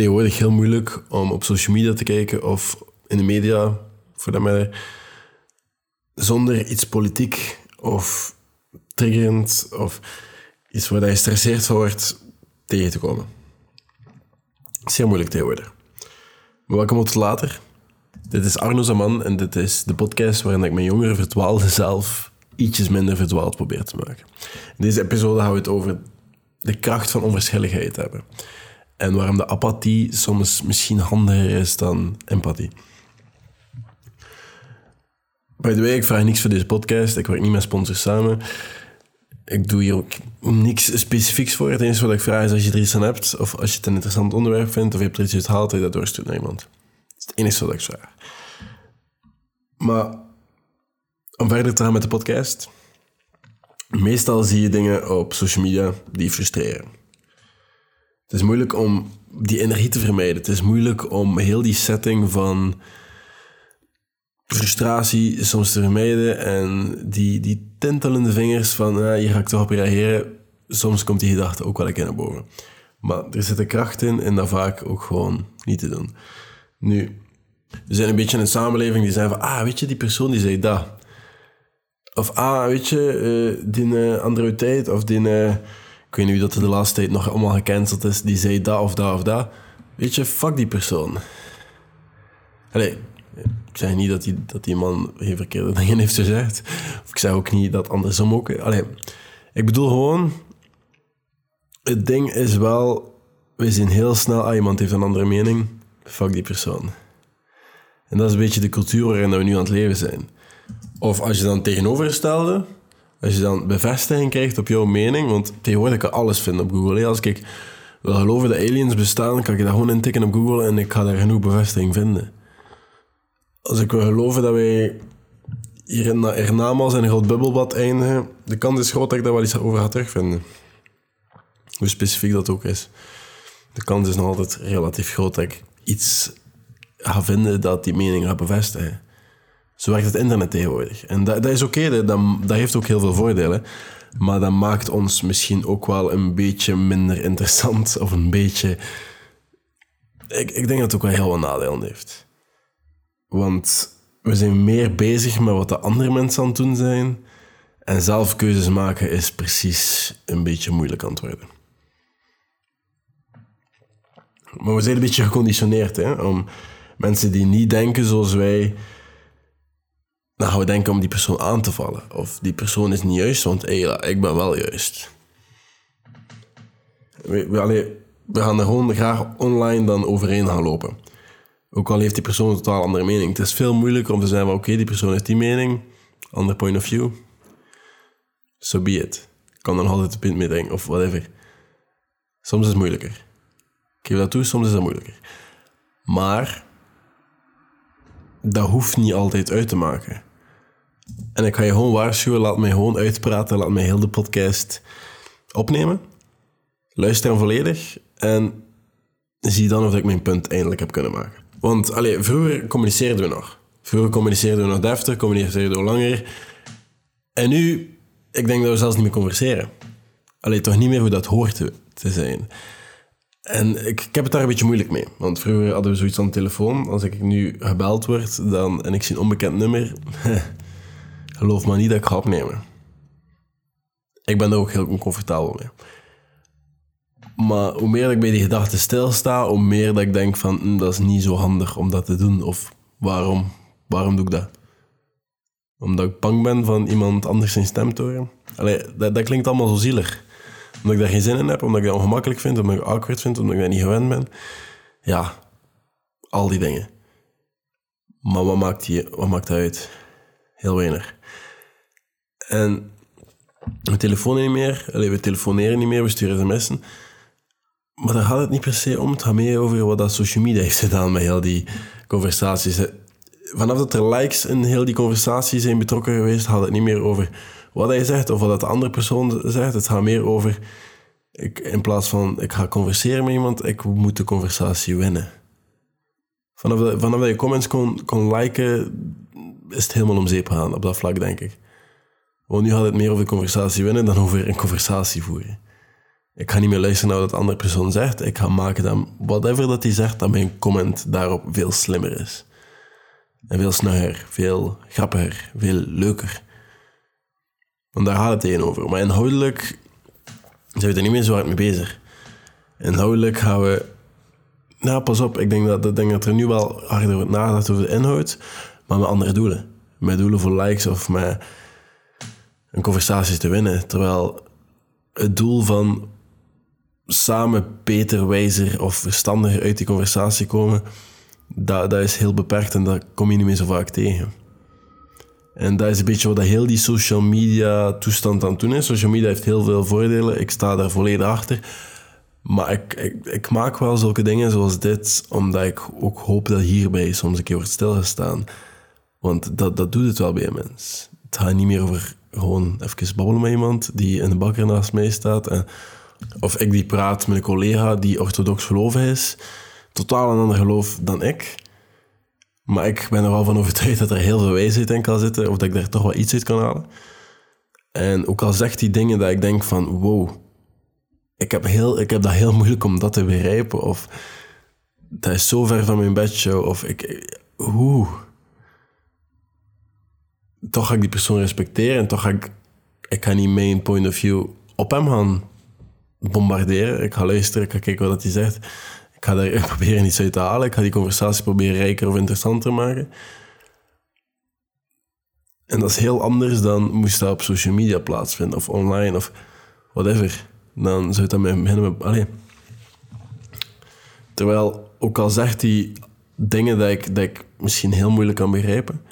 tegenwoordig heel moeilijk om op social media te kijken of in de media, voor dat matter, zonder iets politiek of triggerend of iets waar je gestresseerd van wordt tegen te komen. Zeer moeilijk tegenwoordig. Welkom tot later. Dit is Arno Zaman en dit is de podcast waarin ik mijn jongere verdwaalde zelf ietsjes minder verdwaald probeer te maken. In deze episode gaan we het over de kracht van onverschilligheid hebben. En waarom de apathie soms misschien handiger is dan empathie. By the way, ik vraag niks voor deze podcast. Ik werk niet met sponsors samen. Ik doe hier ook niks specifieks voor. Het enige wat ik vraag is als je er iets aan hebt, of als je het een interessant onderwerp vindt, of je hebt er iets uit gehaald, dat je dat doorstuurt naar iemand. Dat is het enige wat ik vraag. Maar om verder te gaan met de podcast. Meestal zie je dingen op social media die frustreren. Het is moeilijk om die energie te vermijden. Het is moeilijk om heel die setting van frustratie soms te vermijden. En die, die tintelende vingers van ja, hier ga ik toch op reageren. Soms komt die gedachte ook wel een keer naar boven. Maar er zit een kracht in en dat vaak ook gewoon niet te doen. Nu, we zijn een beetje in een samenleving die zeggen van, ah, weet je, die persoon die zei dat. Of, ah, weet je, uh, die uh, andere tijd, of die, uh, ik weet niet wie dat de laatste tijd nog allemaal gecanceld is, die zei dat of dat of dat. Weet je, fuck die persoon. Allee, ik zeg niet dat die, dat die man geen verkeerde dingen heeft gezegd. Of ik zeg ook niet dat andersom ook. Allee, ik bedoel gewoon, het ding is wel, we zien heel snel, ah, iemand heeft een andere mening, fuck die persoon. En dat is een beetje de cultuur waarin we nu aan het leven zijn. Of als je dan tegenovergestelde, als je dan bevestiging krijgt op jouw mening, want tegenwoordig kan alles vinden op Google. Als ik wil geloven dat aliens bestaan, kan ik dat gewoon intikken op Google en ik ga daar genoeg bevestiging vinden. Als ik wil geloven dat wij hier in Hernamaals in een groot bubbelbad eindigen, de kans is groot dat ik daar wel iets over ga terugvinden. Hoe specifiek dat ook is. De kans is nog altijd relatief groot dat ik iets ga vinden dat die mening gaat bevestigen. Zo werkt het internet tegenwoordig. En dat, dat is oké, dat, dat heeft ook heel veel voordelen. Maar dat maakt ons misschien ook wel een beetje minder interessant. Of een beetje... Ik, ik denk dat het ook wel heel wat nadelen heeft. Want we zijn meer bezig met wat de andere mensen aan het doen zijn. En zelf keuzes maken is precies een beetje moeilijk aan het worden. Maar we zijn een beetje geconditioneerd hè, om mensen die niet denken zoals wij dan gaan we denken om die persoon aan te vallen. Of die persoon is niet juist, want hey, ik ben wel juist. We, we, gaan er gewoon graag online dan overheen gaan lopen. Ook al heeft die persoon een totaal andere mening. Het is veel moeilijker om te zeggen, oké, die persoon heeft die mening, ander point of view. So be it. Ik kan dan altijd een punt mee denken, of whatever. Soms is het moeilijker. Ik geef dat toe, soms is het moeilijker. Maar dat hoeft niet altijd uit te maken. En ik ga je gewoon waarschuwen, laat mij gewoon uitpraten, laat mij heel de podcast opnemen. Luister hem volledig en zie dan of ik mijn punt eindelijk heb kunnen maken. Want allee, vroeger communiceerden we nog. Vroeger communiceerden we nog deftig, communiceerden we langer. En nu, ik denk dat we zelfs niet meer converseren. Alleen toch niet meer hoe dat hoort te, zijn. En ik, ik, heb het daar een beetje moeilijk mee. Want vroeger hadden we zoiets aan de telefoon. Als ik nu gebeld word dan, en ik zie een onbekend nummer, geloof maar niet dat ik ga opnemen. Ik ben er ook heel oncomfortabel mee. Maar hoe meer ik bij die gedachte stilsta, hoe meer dat ik denk van hm, dat is niet zo handig om dat te doen. Of waarom, waarom doe ik dat? Omdat ik bang ben van iemand anders zijn stem te horen. Allee, dat, dat klinkt allemaal zo zielig. Omdat ik daar geen zin in heb, omdat ik dat ongemakkelijk vind, omdat ik awkward vind, omdat ik dat niet gewend ben. Ja, al die dingen. Maar wat maakt, die, wat maakt dat uit? Heel weinig. En we telefonen niet meer. Allee, we telefoneren niet meer, we sturen sms'en. Maar daar gaat het niet per se om. Het gaat meer over wat dat social media heeft gedaan met heel die conversaties. Vanaf dat er likes in heel die conversaties zijn betrokken geweest, gaat het niet meer over wat hij zegt of wat de andere persoon zegt. Het gaat meer over, ik, in plaats van ik ga converseren met iemand, ik moet de conversatie winnen. Vanaf, vanaf dat je comments kon, kon liken, is het helemaal om zeep gaan op dat vlak, denk ik. Want nu gaat het meer over de conversatie winnen dan over een conversatie voeren. Ik ga niet meer luisteren naar wat de andere persoon zegt. Ik ga maken dat whatever dat hij zegt, dat mijn comment daarop veel slimmer is. En veel sneller, veel grappiger, veel leuker. Want daar gaat het tegen over. Maar inhoudelijk zijn we er niet meer zo hard mee bezig. Inhoudelijk gaan we... Nou, pas op. Ik denk dat, ik denk dat er nu wel harder wordt nagedacht over de inhoud, maar met andere doelen. Met doelen voor likes of met een conversatie te winnen. Terwijl het doel van samen beter, wijzer of verstandiger uit die conversatie komen, dat, dat is heel beperkt en dat kom je niet meer zo vaak tegen. En dat is een beetje wat heel die social media toestand aan het doen is. Social media heeft heel veel voordelen. Ik sta daar volledig achter. Maar ik, ik, ik maak wel zulke dingen zoals dit, omdat ik ook hoop dat hierbij soms een keer wordt stilgestaan. Want dat, dat doet het wel bij een mens. Het gaat niet meer over gewoon even babbelen met iemand die in de bakker naast mij staat. En, of ik die praat met een collega die orthodox gelovig is. Totaal een ander geloof dan ik. Maar ik ben er wel van overtuigd dat er heel veel wijsheid in kan zitten. Of dat ik daar toch wel iets uit kan halen. En ook al zegt hij dingen dat ik denk van... Wow, ik heb, heel, ik heb dat heel moeilijk om dat te begrijpen. Of dat is zo ver van mijn bedshow. Of ik... Hoe? Toch ga ik die persoon respecteren. En toch ga ik... Ik ga niet mijn point of view op hem gaan bombarderen. Ik ga luisteren, ik ga kijken wat hij zegt. Ik ga daar proberen iets uit te halen. Ik ga die conversatie proberen rijker of interessanter maken. En dat is heel anders dan moest dat op social media plaatsvinden of online of whatever. Dan zou het dan beginnen met... Allee. Terwijl, ook al zegt hij dingen dat ik, dat ik misschien heel moeilijk kan begrijpen,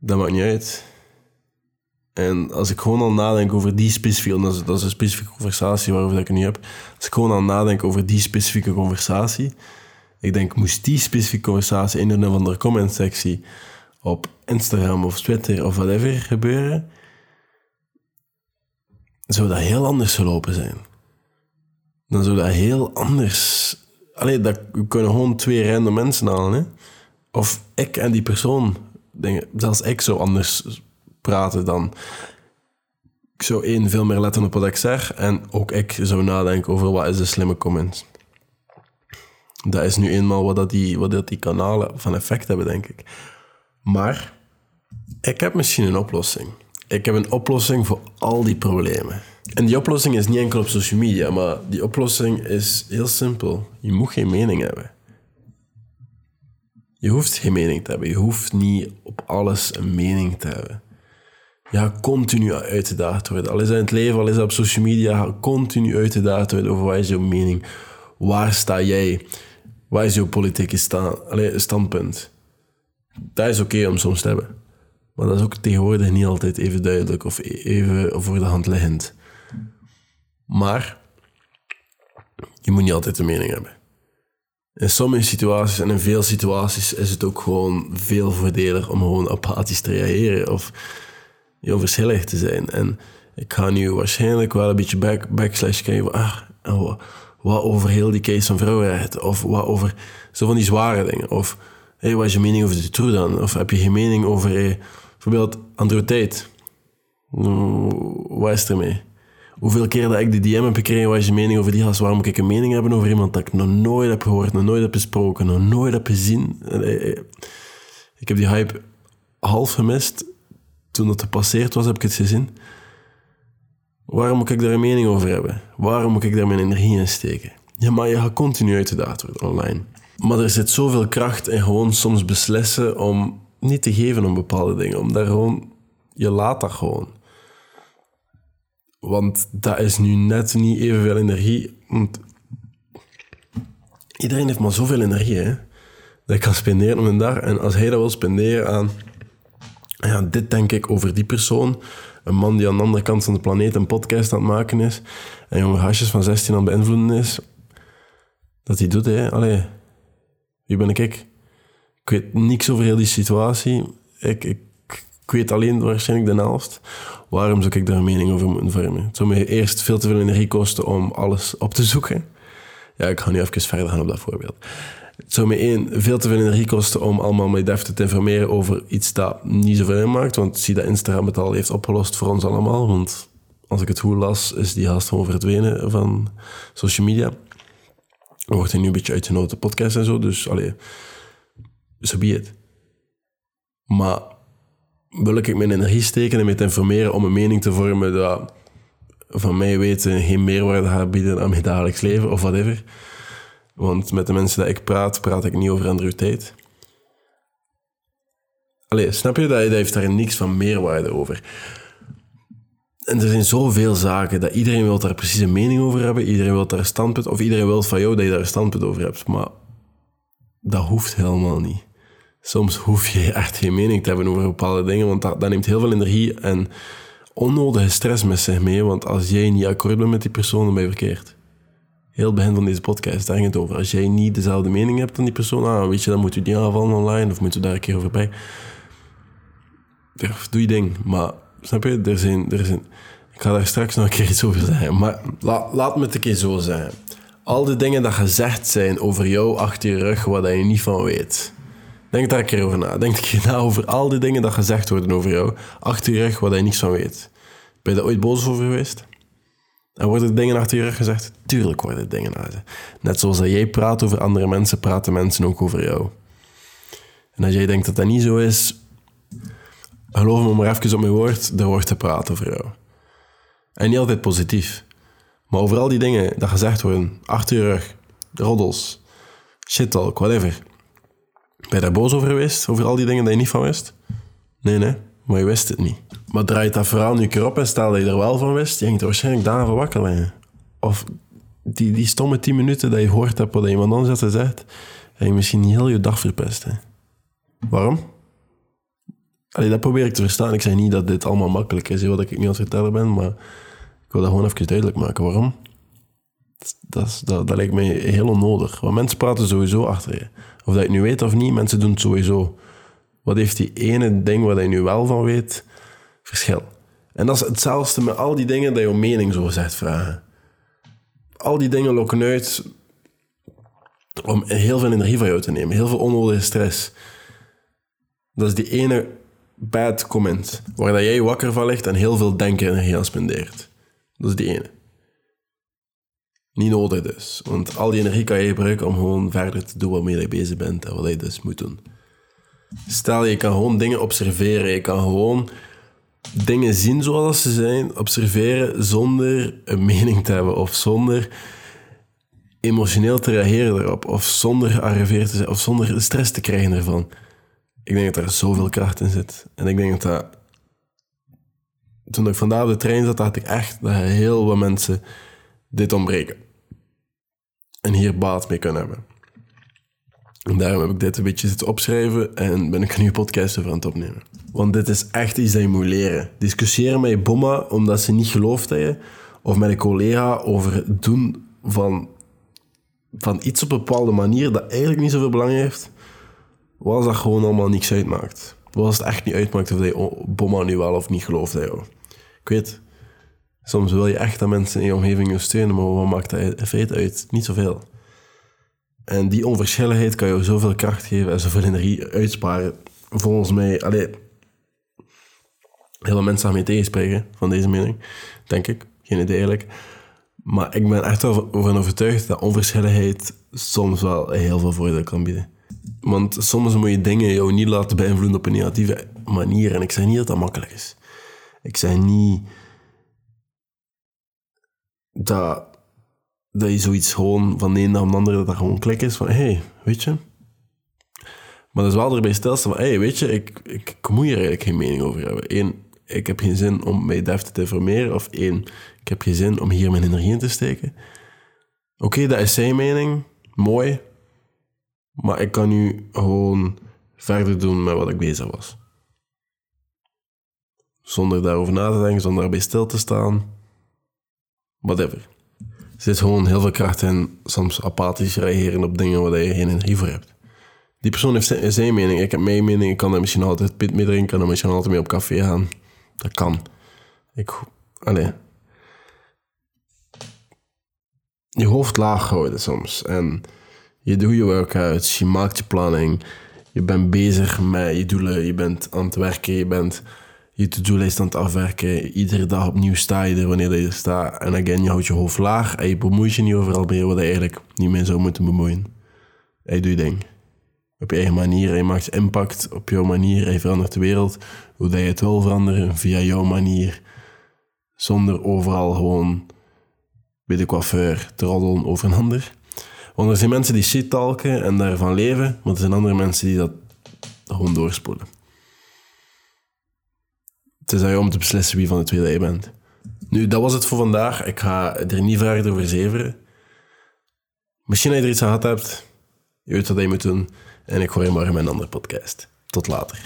dat maakt niet uit. En als ik gewoon al nadenk over die specifieke, dat is, dat is een specifieke conversatie waarover ik het nu heb. Als ik gewoon al nadenk over die specifieke conversatie, ik denk, moest die specifieke conversatie in een of andere comment-sectie op Instagram of Twitter of whatever gebeuren, zou dat heel anders gelopen zijn. Dan zou dat heel anders... Allee, dat, kunnen gewoon twee random mensen halen, hè. Of ik en die persoon. Denk, zelfs ik zou anders praten dan... Ik zou één, veel meer letten op wat ik zeg. En ook ik zou nadenken over wat is de slimme comment. Dat is nu eenmaal wat, dat die, wat dat die kanalen van effect hebben, denk ik. Maar ik heb misschien een oplossing. Ik heb een oplossing voor al die problemen. En die oplossing is niet enkel op social media, maar die oplossing is heel simpel. Je moet geen mening hebben. Je hoeft geen mening te hebben. Je hoeft niet op alles een mening te hebben ja, continu uitgedaagd worden. Al is in het leven, al is op social media, continu uitgedaagd worden over wat is jouw mening. Waar sta jij? Wat is jouw politieke sta standpunt? Dat is oké om soms te hebben. Maar dat is ook tegenwoordig niet altijd even duidelijk of even voor de hand liggend. Maar je moet niet altijd een mening hebben. In sommige situaties en in veel situaties is het ook gewoon veel voordeliger om gewoon apathisch te reageren. Of heel verschillig te zijn. En ik ga nu waarschijnlijk wel een beetje back, backslash krijgen. Ah, wat over heel die case van vrouwenrecht? Of wat over zo van die zware dingen? Of hey, wat is je mening over de true dan? Of heb je geen mening over hey, bijvoorbeeld androteit? Wat is er mee? Hoeveel keer dat ik de DM heb gekregen, wat is je mening over die gast? Waarom moet ik een mening hebben over iemand dat ik nog nooit heb gehoord, nog nooit heb besproken, nog nooit heb gezien? Ik heb die hype half gemist toen dat gepasseerd was, heb ik het gezien. Waarom moet ik daar een mening over hebben? Waarom moet ik daar mijn energie in steken? Ja, maar je gaat continu uitgedaagd worden online. Maar er zit zoveel kracht in gewoon soms beslissen om niet te geven om bepaalde dingen. Om daar gewoon... Je laat dat gewoon. Want dat is nu net niet evenveel energie. Want iedereen heeft maar zoveel energie, hè. Dat ik kan spenderen op een dag. En als hij dat wil spenderen aan ja, dit denk ik over die persoon. Een man die aan de andere kant van de planeet een podcast aan het maken is. En jonge hasjes van 16 aan het beïnvloeden is. Dat hij doet, hè. Allee, wie ben ik? Ik weet niks over heel die situatie. Ik, ik, ik weet alleen waarschijnlijk de helft. Waarom zou ik daar een mening over moeten vormen? Het zou me eerst veel te veel energie kosten om alles op te zoeken. Ja, ik ga nu even verder gaan op dat voorbeeld. Het zou me één veel te veel energie kosten om allemaal mijn te informeren over iets dat niet zoveel inmaakt. Want zie dat Instagram het al heeft opgelost voor ons allemaal. Want als ik het goed las, is die haast gewoon verdwenen van social media. Wordt hij nu een beetje uitgenodigd podcast en zo, dus allee, zo so be it. Maar wil ik mijn energie steken en me te informeren om een mening te vormen dat van mij weten geen meerwaarde gaat bieden aan mijn dagelijks leven of whatever. Want met de mensen die ik praat, praat ik niet over Tate. Allee, snap je? Dat, dat heeft daar niks van meerwaarde over. En er zijn zoveel zaken dat iedereen wil daar precies een mening over hebben. Iedereen wil daar een standpunt... Of iedereen wil van jou dat je daar een standpunt over hebt. Maar dat hoeft helemaal niet. Soms hoef je echt geen mening te hebben over bepaalde dingen, want dat, neemt heel veel energie en onnodige stress met zich mee. Want als jij niet akkoord bent met die persoon, dan ben je verkeerd. Heel begin van deze podcast, daar ging het over. Als jij niet dezelfde mening hebt dan die persoon, ah, weet je, dan moet je die aanvallen online of moet je daar een keer over bij. Doe je ding. Maar, snap je, er zijn, er zijn, ik ga daar straks nog een keer iets over zeggen. Maar la, laat me het een keer zo zeggen. Al die dingen die gezegd zijn over jou achter je rug, wat je niet van weet Denk daar een keer over na. Denk een keer na over al die dingen die gezegd worden over jou. Achter je rug, waar je niks van weet. Ben je daar ooit boos over geweest? En worden dingen achter je rug gezegd? Tuurlijk worden dingen achter. Net zoals dat jij praat over andere mensen, praten mensen ook over jou. En als jij denkt dat dat niet zo is, geloof me maar even op mijn woord, er wordt gepraat over jou. En niet altijd positief. Maar over al die dingen die gezegd worden, achter je rug, roddels, shit talk, whatever ben je daar boos over geweest? Over al die dingen die je niet van wist? Nee, nee. Maar je wist het niet. Maar draait dat verhaal nu keer op en stel dat je er wel van wist, je er waarschijnlijk daarvan wakker liggen. Of die, die stomme tien minuten dat je hoort hebt wat iemand anders had gezegd, heb je misschien heel je dag verpest. Hè. Waarom? Allee, dat probeer ik te verstaan. Ik zeg niet dat dit allemaal makkelijk is, wat ik niet aan het vertellen ben, maar ik wil dat gewoon even duidelijk maken. Waarom? Dat, dat, dat lijkt mij heel onnodig. Want mensen praten sowieso achter je. Of dat je nu weet of niet, mensen doen het sowieso. Wat heeft die ene ding waar je nu wel van weet? Verschil. En dat is hetzelfde met al die dingen dat je om mening zo zegt vragen. Al die dingen lokken uit om heel veel energie van jou te nemen. Heel veel onnodige stress. Dat is die ene bad comment waar dat jij wakker van ligt en heel veel denken energie aan spendeert. Dat is die ene. Niet nodig dus. Want al die energie kan je gebruiken om gewoon verder te doen waarmee je bezig bent en wat je dus moet doen. Stel, je kan gewoon dingen observeren. Je kan gewoon dingen zien zoals ze zijn, observeren zonder een mening te hebben of zonder emotioneel te reageren erop of zonder gearriveerd te zijn of zonder stress te krijgen ervan. Ik denk dat er zoveel kracht in zit. En ik denk dat dat... Toen ik vandaag op de trein zat, dacht ik echt dat heel wat mensen dit ontbreken. En hier baat mee kunnen hebben. En daarom heb ik dit een beetje zitten opschrijven en ben ik een nieuwe podcast over aan het opnemen. Want dit is echt iets dat je moet leren. Discussiëren met je bomma omdat ze niet gelooft dat je, of met een collega over het doen van, van iets op een bepaalde manier dat eigenlijk niet zoveel belang heeft, was dat gewoon allemaal niks uitmaakt. Was het echt niet uitmaakt of je bomma nu wel of niet gelooft dat je. Ik weet, Soms wil je echt dat mensen in je omgeving je steunen, maar wat maakt dat in feite uit? Niet zoveel. En die onverschilligheid kan je zoveel kracht geven en zoveel energie uitsparen. Volgens mij, allee, heel veel mensen gaan mee tegenspreken van deze mening, denk ik. Geen idee eigenlijk. Maar ik ben echt ervan overtuigd dat onverschilligheid soms wel heel veel voordeel kan bieden. Want soms moet je dingen jou niet laten beïnvloeden op een negatieve manier. En ik zeg niet dat dat makkelijk is. Ik zeg niet dat, dat je zoiets gewoon van de ene naar de andere, dat dat gewoon klik is van, hé, hey, weet je. Maar dat is wel erbij stilstaan van, hé, hey, weet je, ik, ik, ik moet hier eigenlijk geen mening over hebben. Eén, ik heb geen zin om mij deftig te informeren. Of één, ik heb geen zin om hier mijn energie in te steken. Oké, dat is zijn mening. Mooi. Maar ik kan nu gewoon verder doen met wat ik bezig was. Zonder daarover na te denken, zonder daarbij stil te staan whatever. Er zit gewoon heel veel kracht in soms apathisch reageren op dingen waar je geen energie voor hebt. Die persoon heeft zijn mening, ik heb mijn mening, ik kan er misschien altijd pit mee drinken, kan er misschien altijd mee op café gaan. Dat kan. Ik, allee. Je hoofd laag houden soms. En je doet je workouts, je maakt je planning, je bent bezig met je doelen, je bent aan het werken, je bent je to-do-lijst aan het afwerken. Iedere dag opnieuw sta je er wanneer je er staat. En again, je houdt je hoofd laag en je bemoeit je niet overal mee wat je eigenlijk niet meer zou moeten bemoeien. En je doet je ding. Op je eigen manier. Je maakt impact op jouw manier. Je verandert de wereld hoe dat je het wil veranderen. Via jouw manier. Zonder overal gewoon bij de coiffeur te roddelen over een ander. Want er zijn mensen die shit talken en daarvan leven. Maar er zijn andere mensen die dat gewoon doorspoelen. Het is aan jou om te beslissen wie van de twee dat bent. Nu, dat was het voor vandaag. Ik ga er niet verder over zeveren. Misschien dat je er iets aan gehad hebt. Je weet wat je moet doen. En ik hoor je morgen in mijn andere podcast. Tot later.